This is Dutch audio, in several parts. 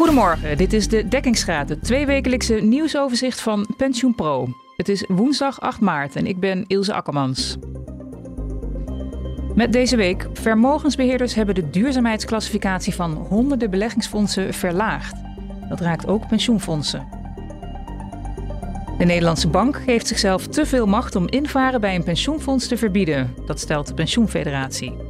Goedemorgen, dit is de Dekkingsgraad, het tweewekelijkse nieuwsoverzicht van PensioenPro. Het is woensdag 8 maart en ik ben Ilse Akkermans. Met deze week, vermogensbeheerders hebben de duurzaamheidsclassificatie van honderden beleggingsfondsen verlaagd. Dat raakt ook pensioenfondsen. De Nederlandse Bank geeft zichzelf te veel macht om invaren bij een pensioenfonds te verbieden. Dat stelt de Pensioenfederatie.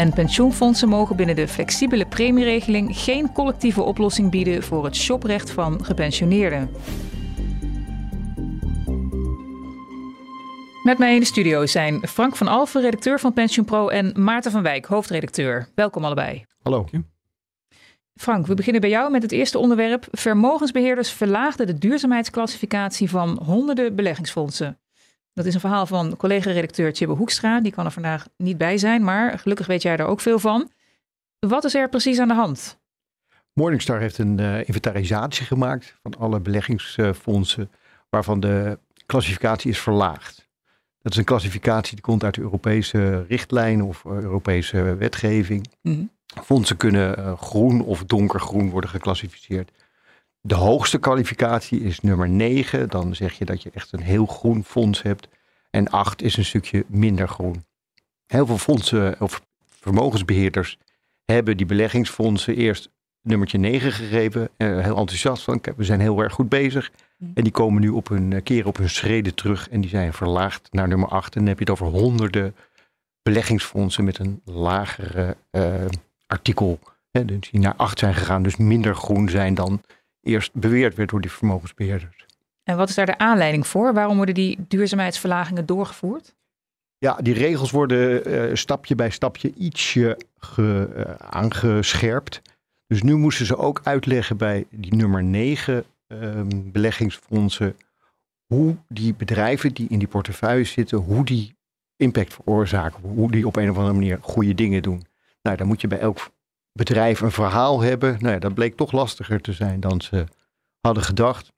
En pensioenfondsen mogen binnen de flexibele premieregeling geen collectieve oplossing bieden voor het shoprecht van gepensioneerden. Met mij in de studio zijn Frank van Alphen, redacteur van PensioenPro, en Maarten van Wijk, hoofdredacteur. Welkom allebei. Hallo. Frank, we beginnen bij jou met het eerste onderwerp. Vermogensbeheerders verlaagden de duurzaamheidsclassificatie van honderden beleggingsfondsen. Dat is een verhaal van collega-redacteur Tjibbe Hoekstra. Die kan er vandaag niet bij zijn, maar gelukkig weet jij er ook veel van. Wat is er precies aan de hand? Morningstar heeft een uh, inventarisatie gemaakt van alle beleggingsfondsen waarvan de klassificatie is verlaagd. Dat is een klassificatie die komt uit de Europese richtlijnen of eh, Europese wetgeving. Mm Fondsen kunnen uh, groen of donkergroen worden geclassificeerd. De hoogste kwalificatie is nummer 9. Dan zeg je dat je echt een heel groen fonds hebt. En 8 is een stukje minder groen. Heel veel fondsen of vermogensbeheerders hebben die beleggingsfondsen eerst nummertje 9 gegeven. Uh, heel enthousiast van, we zijn heel erg goed bezig. Mm. En die komen nu op hun eh, keer op hun schreden terug en die zijn verlaagd naar nummer 8. En dan heb je het over honderden beleggingsfondsen met een lagere uh, artikel. Hè, dus die naar 8 zijn gegaan, dus minder groen zijn dan eerst beweerd werd door die vermogensbeheerders. En wat is daar de aanleiding voor? Waarom worden die duurzaamheidsverlagingen doorgevoerd? Ja, die regels worden uh, stapje bij stapje ietsje ge, uh, aangescherpt. Dus nu moesten ze ook uitleggen bij die nummer 9 um, beleggingsfondsen hoe die bedrijven die in die portefeuille zitten, hoe die impact veroorzaken, hoe die op een of andere manier goede dingen doen. Nou, dan moet je bij elk bedrijf een verhaal hebben. Nou ja, dat bleek toch lastiger te zijn dan ze hadden gedacht.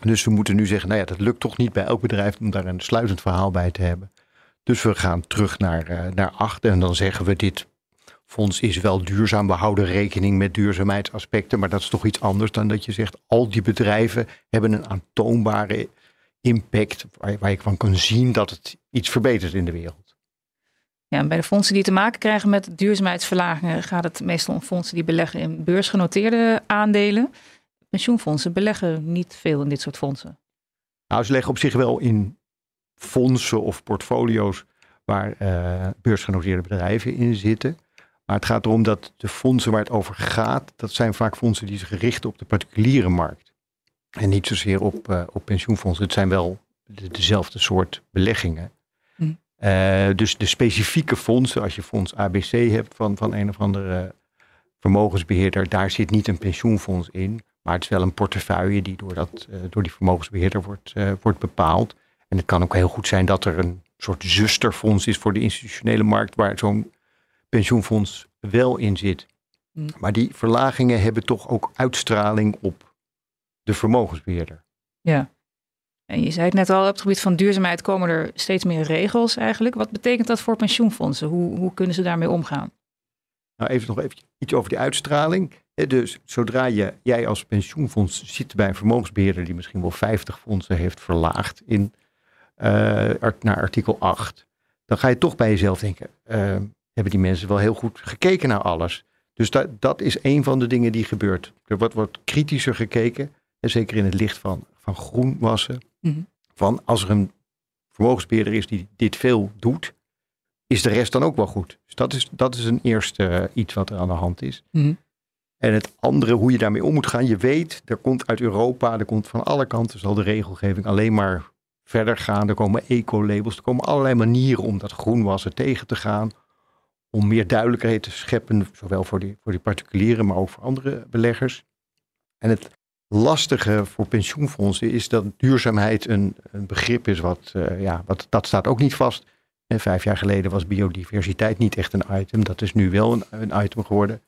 Dus we moeten nu zeggen, nou ja, dat lukt toch niet bij elk bedrijf om daar een sluitend verhaal bij te hebben. Dus we gaan terug naar, uh, naar achter en dan zeggen we dit fonds is wel duurzaam. We houden rekening met duurzaamheidsaspecten, maar dat is toch iets anders dan dat je zegt al die bedrijven hebben een aantoonbare impact waar, waar je van kan zien dat het iets verbetert in de wereld. Ja, bij de fondsen die te maken krijgen met duurzaamheidsverlagingen gaat het meestal om fondsen die beleggen in beursgenoteerde aandelen. Pensioenfondsen beleggen niet veel in dit soort fondsen. Nou, ze leggen op zich wel in fondsen of portfolio's waar uh, beursgenoteerde bedrijven in zitten. Maar het gaat erom dat de fondsen waar het over gaat, dat zijn vaak fondsen die zich richten op de particuliere markt. En niet zozeer op, uh, op pensioenfondsen. Het zijn wel de, dezelfde soort beleggingen. Uh, dus de specifieke fondsen, als je fonds ABC hebt van, van een of andere vermogensbeheerder, daar zit niet een pensioenfonds in. Maar het is wel een portefeuille die door, dat, uh, door die vermogensbeheerder wordt, uh, wordt bepaald. En het kan ook heel goed zijn dat er een soort zusterfonds is voor de institutionele markt, waar zo'n pensioenfonds wel in zit. Mm. Maar die verlagingen hebben toch ook uitstraling op de vermogensbeheerder. Ja. En je zei het net al, op het gebied van duurzaamheid komen er steeds meer regels eigenlijk. Wat betekent dat voor pensioenfondsen? Hoe, hoe kunnen ze daarmee omgaan? Nou, even nog even iets over die uitstraling. Dus zodra je, jij als pensioenfonds zit bij een vermogensbeheerder die misschien wel 50 fondsen heeft verlaagd in, uh, naar artikel 8, dan ga je toch bij jezelf denken, uh, hebben die mensen wel heel goed gekeken naar alles? Dus dat, dat is een van de dingen die gebeurt. Er wordt, wordt kritischer gekeken, en zeker in het licht van, van groenwassen. Mm Van als er een vermogensbeheerder is die dit veel doet, is de rest dan ook wel goed. Dus dat is, dat is een eerste uh, iets wat er aan de hand is. Mm En het andere, hoe je daarmee om moet gaan. Je weet, er komt uit Europa, er komt van alle kanten, zal de regelgeving alleen maar verder gaan. Er komen eco-labels, er komen allerlei manieren om dat groenwassen tegen te gaan. Om meer duidelijkheid te scheppen, zowel voor die, voor die particulieren, maar ook voor andere beleggers. En het lastige voor pensioenfondsen is dat duurzaamheid een, een begrip is wat, uh, ja, wat, dat staat ook niet vast. En vijf jaar geleden was biodiversiteit niet echt een item. Dat is nu wel een, een item geworden.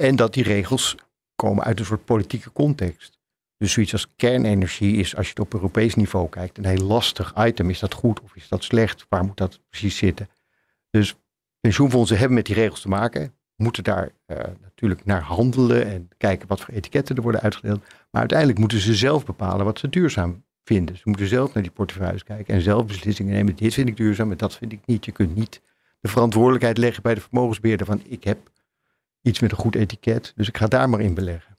En dat die regels komen uit een soort politieke context. Dus zoiets als kernenergie is, als je het op Europees niveau kijkt, een heel lastig item. Is dat goed of is dat slecht? Waar moet dat precies zitten? Dus pensioenfondsen hebben met die regels te maken. moeten daar uh, natuurlijk naar handelen en kijken wat voor etiketten er worden uitgedeeld. Maar uiteindelijk moeten ze zelf bepalen wat ze duurzaam vinden. Ze moeten zelf naar die portefeuilles kijken en zelf beslissingen nemen. Dit vind ik duurzaam en dat vind ik niet. Je kunt niet de verantwoordelijkheid leggen bij de vermogensbeheerder van ik heb iets met een goed etiket, dus ik ga daar maar in beleggen.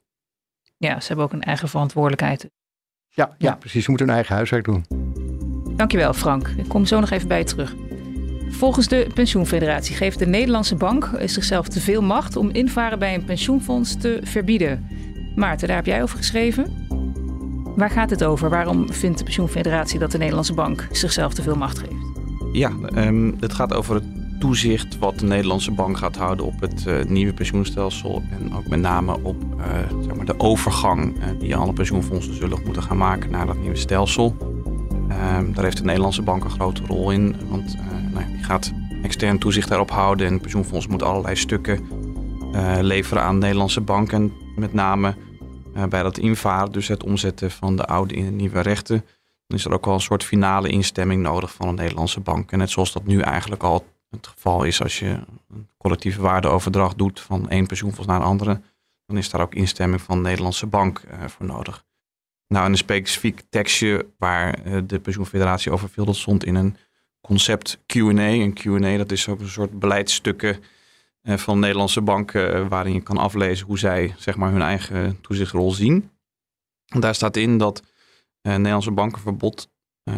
Ja, ze hebben ook een eigen verantwoordelijkheid. Ja, ja, ja. precies. Ze moeten hun eigen huiswerk doen. Dankjewel Frank. Ik kom zo nog even bij je terug. Volgens de Pensioenfederatie geeft de Nederlandse bank zichzelf te veel macht om invaren bij een pensioenfonds te verbieden. Maarten, daar heb jij over geschreven. Waar gaat het over? Waarom vindt de Pensioenfederatie dat de Nederlandse bank zichzelf te veel macht geeft? Ja, um, het gaat over het toezicht wat de Nederlandse bank gaat houden op het uh, nieuwe pensioenstelsel. En ook met name op uh, zeg maar de overgang uh, die alle pensioenfondsen zullen moeten gaan maken naar dat nieuwe stelsel. Ehm, daar heeft de Nederlandse bank een grote rol in. Want nou, die gaat extern toezicht daarop houden. En pensioenfonds moet allerlei stukken leveren aan de Nederlandse bank. En met name bij dat invaren, dus het omzetten van de oude in de nieuwe rechten. Dan is er ook wel een soort finale instemming nodig van de Nederlandse bank. En net zoals dat nu eigenlijk al het geval is als je een collectieve waardeoverdracht doet van één pensioenfonds naar een andere, dan is daar ook instemming van de Nederlandse bank uh, voor nodig. Nou, een specifiek tekstje waar uh, de pensioenfederatie over viel, dat stond in een concept Q&A. Een Q&A, dat is ook een soort beleidsstukken uh, van Nederlandse banken waarin je kan aflezen hoe zij zeg maar, hun eigen toezichtrol zien. En daar staat in dat Nederlandse banken verbod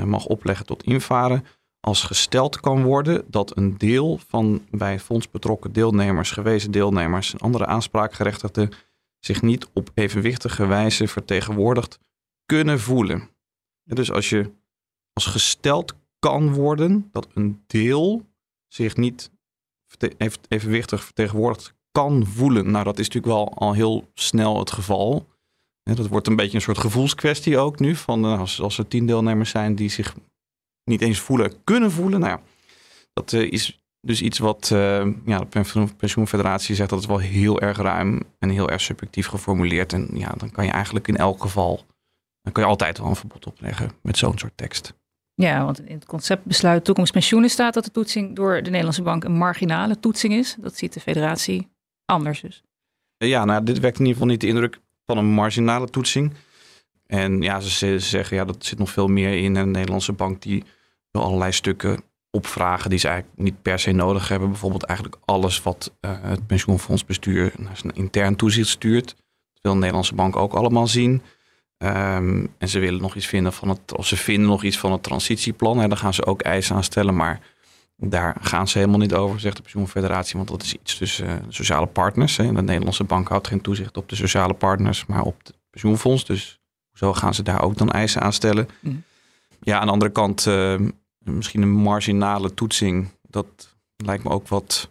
mag opleggen tot invaren als gesteld kan worden dat een deel van bij fonds betrokken deelnemers, gewezen deelnemers en andere aanspraakgerechtigden zich niet op evenwichtige wijze vertegenwoordigd kunnen voelen. dus als je als gesteld kan worden dat een deel zich niet evenwichtig vertegenwoordigd kan voelen, nou dat is natuurlijk wel al heel snel het geval. Dat wordt een beetje een soort gevoelskwestie ook nu. Van eh, als, als er tien deelnemers zijn die zich niet eens voelen, kunnen voelen. Nou ja, dat uh, is dus iets wat uh, ja, de pensioenfederatie zegt dat het wel heel erg ruim en heel erg subjectief geformuleerd. En ja, dan kan je eigenlijk in elk geval, dan kan je altijd wel een verbod opleggen met zo'n soort tekst. Ja, want in het conceptbesluit toekomstpensioenen staat dat de toetsing door de Nederlandse bank een marginale toetsing is. Dat ziet de federatie anders dus. Ja, nou, dit wekt in ieder geval niet de indruk van een marginale toetsing. En ja, ze, zeggen ja, dat zit nog veel meer in. Een Nederlandse bank die allerlei stukken opvragen die ze eigenlijk niet per se nodig hebben. Bijvoorbeeld eigenlijk alles wat uh, het pensioenfondsbestuur naar zijn intern toezicht stuurt. Dat wil de Nederlandse bank ook allemaal zien. Um, en ze willen nog iets vinden van het, of ze vinden nog iets van het transitieplan. En daar gaan ze ook eisen aan stellen. Maar daar gaan ze helemaal niet over, zegt de pensioenfederatie. Want dat is iets tussen uh, sociale partners. Hè. De Nederlandse bank houdt geen toezicht op de sociale partners, maar op het pensioenfonds. Dus zo gaan ze daar ook dan eisen aan stellen? Mm. Ja, aan de andere kant, uh, misschien een marginale toetsing. Dat lijkt me ook wat,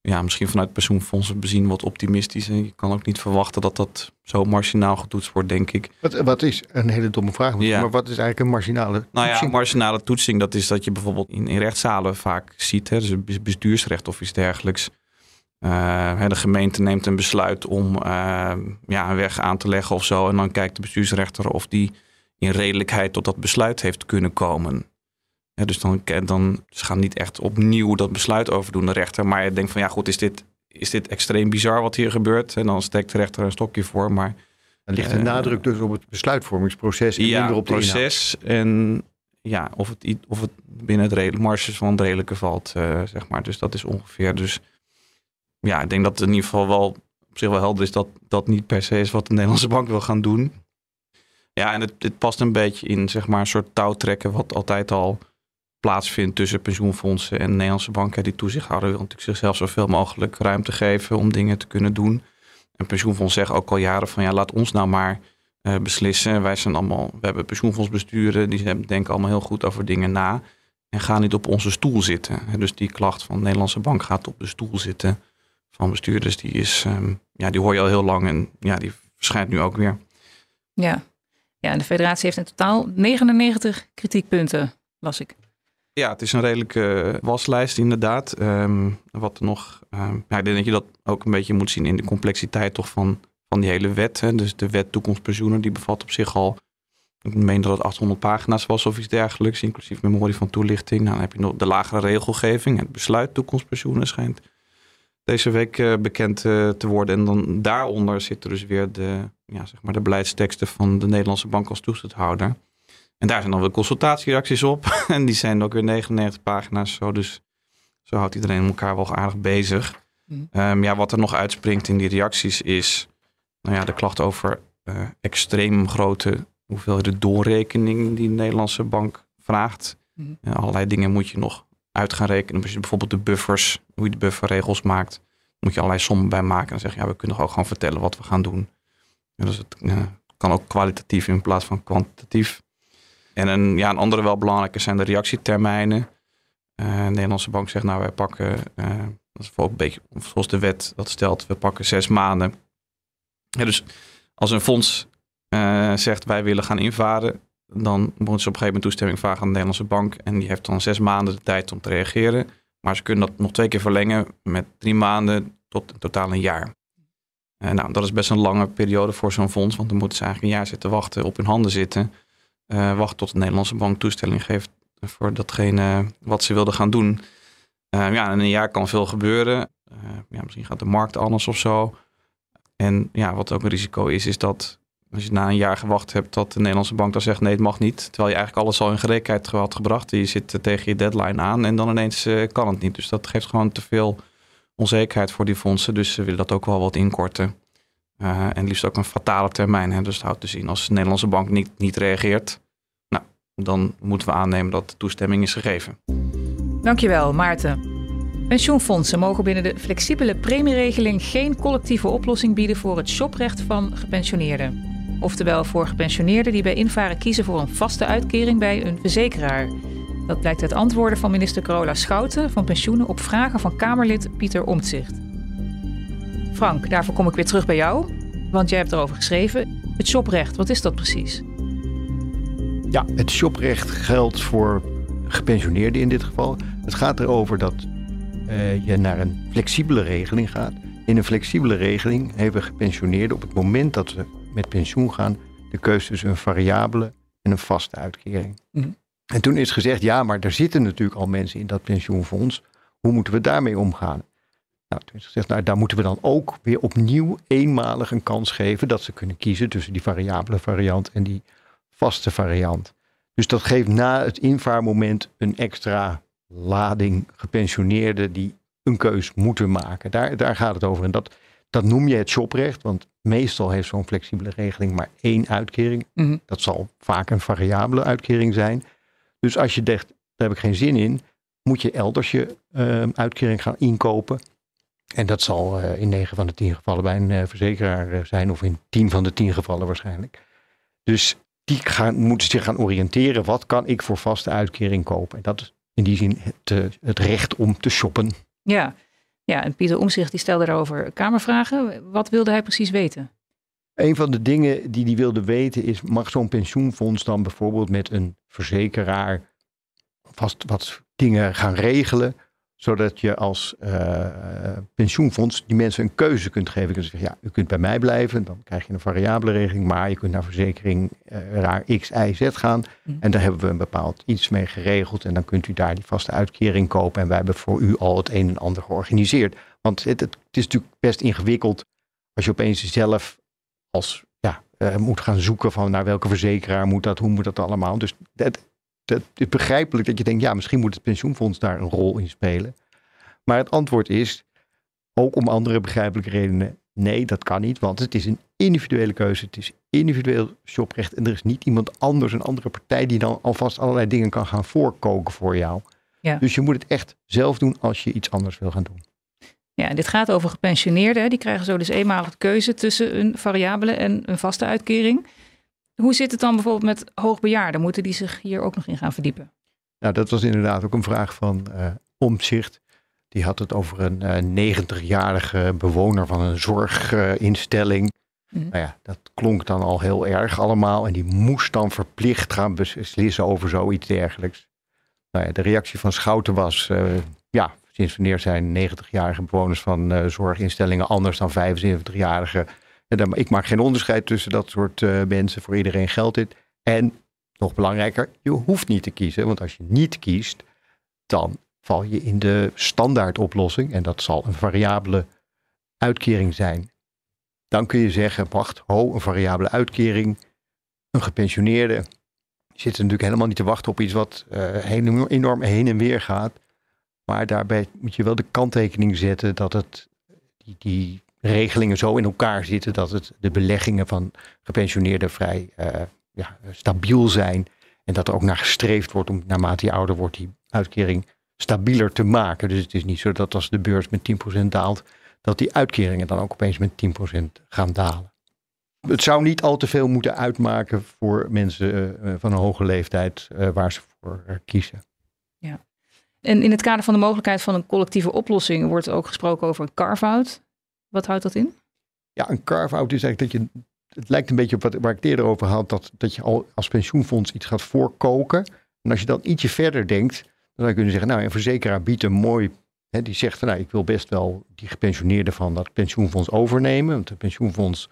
ja, misschien vanuit pensioenfondsen bezien wat optimistisch. En je kan ook niet verwachten dat dat zo marginaal getoetst wordt, denk ik. Wat, wat is een hele domme vraag, ja. maar wat is eigenlijk een marginale toetsing? Nou ja, marginale toetsing, dat is dat je bijvoorbeeld in, in rechtszalen vaak ziet, hè, dus bestuursrecht of iets dergelijks uh, de gemeente neemt een besluit om uh, ja, een weg aan te leggen of zo. En dan kijkt de bestuursrechter of die in redelijkheid tot dat besluit heeft kunnen komen. dus dan, dan ze gaan niet echt opnieuw dat besluit overdoen, de rechter. Maar je denkt van ja goed, is dit, is dit extreem bizar wat hier gebeurt? En dan steekt de rechter een stokje voor. Maar er ligt een uh, nadruk dus op het besluitvormingsproces en ja, minder op het proces en ja, of het, of het binnen het marges van het redelijke valt, zeg maar. Dus dat is ongeveer dus ja, ik denk dat het in ieder geval wel op zich wel helder is dat dat niet per se is wat de Nederlandse bank wil gaan doen. Ja, en het, het past een beetje in zeg maar een soort touwtrekken wat altijd al plaatsvindt tussen pensioenfondsen en de Nederlandse banken. Die toezichthouder wil natuurlijk zichzelf zoveel mogelijk ruimte geven om dingen te kunnen doen. En pensioenfonds zeggen ook al jaren van ja, laat ons nou maar uh, beslissen. Wij zijn allemaal, we hebben pensioenfondsbesturen, die denken allemaal heel goed over dingen na. En gaan niet op onze stoel zitten. Dus die klacht van de Nederlandse bank gaat op de stoel zitten van bestuurders, die, is, um, ja, die hoor je al heel lang en ja, die verschijnt nu ook weer. Ja. ja, en de federatie heeft in totaal 99 kritiekpunten, las ik. Ja, het is een redelijke waslijst inderdaad. Um, wat nog, um, ja, ik denk dat je dat ook een beetje moet zien in de complexiteit toch van, van die hele wet. Hè. Dus de wet toekomstpensioenen, die bevat op zich al, ik meen dat het 800 pagina's was of iets dergelijks, inclusief memorie van toelichting. Nou, dan heb je nog de lagere regelgeving, het besluit toekomstpensioenen schijnt deze week uh, bekend uh, te worden. En dan daaronder zitten dus weer de, ja, zeg maar de beleidsteksten van de Nederlandse Bank als toezichthouder. En daar zijn dan weer consultatiereacties op. en die zijn ook weer 99 pagina's zo. Dus zo houdt iedereen elkaar wel aardig bezig. Mm. Um, ja, wat er nog uitspringt in die reacties is nou ja, de klacht over uh, extreem grote hoeveelheden doorrekening die de Nederlandse bank vraagt. Mm. allerlei dingen moet je nog uit gaan rekenen. Als je bijvoorbeeld de buffers, hoe je de bufferregels maakt, moet je allerlei sommen bij maken. En zeggen, ja, we kunnen ook gewoon vertellen wat we gaan doen. dus het kan ook kwalitatief in plaats van kwantitatief. En een, ja, een andere wel belangrijke zijn de reactietermijnen. Uh, de Nederlandse bank zegt, nou wij pakken, uh, dat is een beetje zoals de wet dat stelt, we pakken zes maanden. Dus als een fonds zegt wij willen gaan invaren, dan moeten ze op een gegeven moment toestemming vragen aan de Nederlandse bank. En die heeft dan zes maanden de tijd om te reageren. Maar ze kunnen dat nog twee keer verlengen met drie maanden tot in totaal een jaar. En nou, dat is best een lange periode voor zo'n fonds, want dan moeten ze eigenlijk een jaar zitten wachten, op hun handen zitten. Uh, wachten tot de Nederlandse bank toestemming geeft voor datgene wat ze wilden gaan doen. Uh, ja, in een jaar kan veel gebeuren. Ja, misschien gaat de markt anders of zo. En ja, wat ook een risico is, is dat als je na een jaar gewacht hebt dat de Nederlandse bank dan zegt nee, het mag niet. Terwijl je eigenlijk alles al in gereedheid had gebracht. Je zit tegen je deadline aan en dan ineens kan het niet. Dus dat geeft gewoon te veel onzekerheid voor die fondsen. Dus ze willen dat ook wel wat inkorten. en liefst ook een fatale termijn. Hè. Dus het houdt dus in als de Nederlandse bank niet, niet reageert, dan moeten we aannemen dat de toestemming is gegeven. Dankjewel, Maarten. Pensioenfondsen mogen binnen de flexibele premieregeling geen collectieve oplossing bieden voor het shoprecht van gepensioneerden. Oftewel voor gepensioneerden die bij invaren kiezen voor een vaste uitkering bij een verzekeraar. Dat blijkt uit antwoorden van minister Carola Schouten van Pensioenen op vragen van Kamerlid Pieter Omtzigt. Frank, daarvoor kom ik weer terug bij jou, want jij hebt erover geschreven. Het shoprecht, wat is dat precies? Ja, het shoprecht geldt voor gepensioneerden in dit geval. Het gaat erover dat uh, je naar een flexibele regeling gaat. In een flexibele regeling hebben gepensioneerden op het moment dat ze met pensioen gaan de keuze tussen een variabele en een vaste uitkering. Mhm. En toen is gezegd, ja, maar er zitten natuurlijk al mensen in dat pensioenfonds. Hoe moeten we daarmee omgaan? Nou, toen is gezegd, nou, daar moeten we dan ook weer opnieuw eenmalig een kans geven dat ze kunnen kiezen tussen die variabele variant en die vaste variant. Dus dat geeft na het invaarmoment een extra lading gepensioneerden die een keus moeten maken. Daar, daar gaat het over. En dat, dat noem je het shoprecht, want meestal heeft zo'n flexibele regeling maar één uitkering. Mhm. Dat zal vaak een variabele uitkering zijn. Dus als je denkt, daar heb ik geen zin in, moet je elders je uh, uitkering gaan inkopen. En dat zal uh, in 9 van de 10 gevallen bij een uh, verzekeraar zijn, of in 10 van de 10 gevallen waarschijnlijk. Dus die gaan, moeten zich gaan oriënteren. Wat kan ik voor vaste uitkering kopen? En dat is in die zin het, eh, het recht om te shoppen. Ja. Ja, en Pieter Omzicht die stelde daarover kamervragen. Wat wilde hij precies weten? Een van de dingen die hij wilde weten is: mag zo'n pensioenfonds dan bijvoorbeeld met een verzekeraar vast wat dingen gaan regelen? Zodat je als uh, pensioenfonds die mensen een keuze kunt geven. Je kunt zeggen, ja, u kunt bij mij blijven, dan krijg je een variabele regeling, maar je kunt naar verzekering uh, raar X, Y, Z gaan. Mhm. En daar hebben we een bepaald iets mee geregeld en dan kunt u daar die vaste uitkering kopen. En wij hebben voor u al het een en ander georganiseerd. Want het, het, is natuurlijk best ingewikkeld als je opeens zelf als ja, moet gaan zoeken van naar welke verzekeraar moet dat, hoe moet dat allemaal. Dus dat, het is begrijpelijk dat je denkt, ja, misschien moet het pensioenfonds daar een rol in spelen. Maar het antwoord is, ook om andere begrijpelijke redenen, nee, dat kan niet, want het is een individuele keuze. Het is individueel shoprecht en er is niet iemand anders, een andere partij, die dan alvast allerlei dingen kan gaan voorkoken voor jou. Ja. Dus je moet het echt zelf doen als je iets anders wil gaan doen. Ja, en dit gaat over gepensioneerden. Die krijgen zo dus eenmalig keuze tussen een variabele en een vaste uitkering. Hoe zit het dan bijvoorbeeld met hoogbejaarden? Moeten die zich hier ook nog in gaan verdiepen? Nou, dat was inderdaad ook een vraag van uh, Omzicht. Die had het over een uh, eh, 90-jarige bewoner van een zorginstelling. Uh, Nou ja, dat klonk dan al heel erg allemaal. En die moest dan verplicht gaan beslissen over zoiets dergelijks. Nou ja, de reactie van Schouten was, uh, ja, sinds wanneer zijn 90-jarige bewoners van zorginstellingen anders dan 75-jarige ik maak geen onderscheid tussen dat soort uh, mensen. Voor iedereen geldt dit. En nog belangrijker, je hoeft niet te kiezen. Want als je niet kiest, dan val je in de standaardoplossing en dat zal een variabele uitkering zijn. Dan kun je zeggen, wacht, ho, een variabele uitkering, een gepensioneerde zit natuurlijk helemaal niet te wachten op iets wat uh, enorm heen en weer gaat. Maar daarbij moet je wel de kanttekening zetten dat het die, die regelingen zo in elkaar zitten dat het de beleggingen van gepensioneerden vrij uh, ja, stabiel zijn. En dat er ook naar gestreefd wordt om naarmate je ouder wordt die uitkering stabieler te maken. Dus het is niet zo dat als de beurs met 10% daalt, dat die uitkeringen dan ook opeens met 10% gaan dalen. Het zou niet al te veel moeten uitmaken voor mensen uh, van een hoge leeftijd waar ze voor kiezen. Ja. En in het kader van de mogelijkheid van een collectieve oplossing wordt ook gesproken over een carve-out. Wat houdt dat in? Ja, een carve-out is eigenlijk dat je. Het lijkt een beetje op wat waar ik het eerder over had, dat, dat je al als pensioenfonds iets gaat voorkoken. En als je dan ietsje verder denkt, dan zou je kunnen zeggen, nou, een verzekeraar biedt een mooi Hè, die zegt, nou, ik wil best wel die gepensioneerden van dat pensioenfonds overnemen. Want het pensioenfonds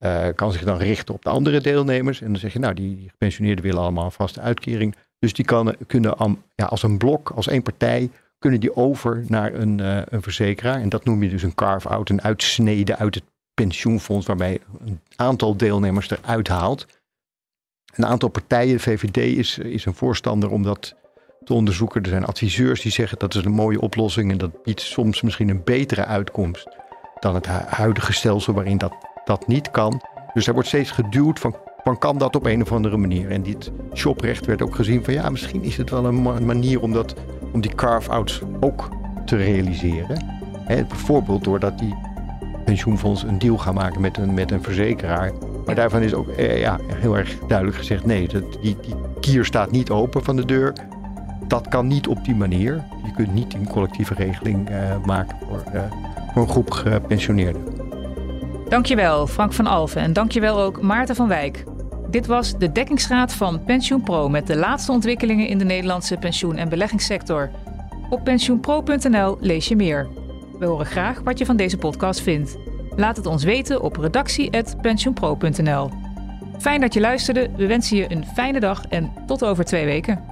uh, kan zich dan richten op de andere deelnemers. En dan zeg je, nou, die, die gepensioneerden willen allemaal een vaste uitkering. Dus die kan, kunnen ja, als een blok, als één partij, kunnen die over naar een, uh, een verzekeraar. En dat noem je dus een carve-out, een uitsnede uit het pensioenfonds, waarbij een aantal deelnemers eruit haalt. Een aantal partijen, de VVD is, is een voorstander om dat te onderzoeken. Er zijn adviseurs die zeggen dat is een mooie oplossing en dat biedt soms misschien een betere uitkomst dan het huidige stelsel waarin dat, dat niet kan. Dus er wordt steeds geduwd van, van kan dat op een of andere manier. En dit shoprecht werd ook gezien van ja, misschien is het wel een manier om, dat, om die carve-outs ook te realiseren. Bijvoorbeeld doordat die pensioenfonds een deal gaan maken met een, met een verzekeraar. Maar daarvan is ook eh, ja, heel erg duidelijk gezegd: nee, dat, die, die kier staat niet open van de deur dat kan niet op die manier. Je kunt niet een collectieve regeling uh, maken voor, uh, voor een groep gepensioneerden. Dankjewel Frank van Alven en dankjewel ook Maarten van Wijk. Dit was de dekkingsraad van PensioenPro met de laatste ontwikkelingen in de Nederlandse pensioen- en beleggingssector. Op pensioenpro.nl lees je meer. We horen graag wat je van deze podcast vindt. Laat het ons weten op redactie.pensioenpro.nl. Fijn dat je luisterde. We wensen je een fijne dag en tot over twee weken.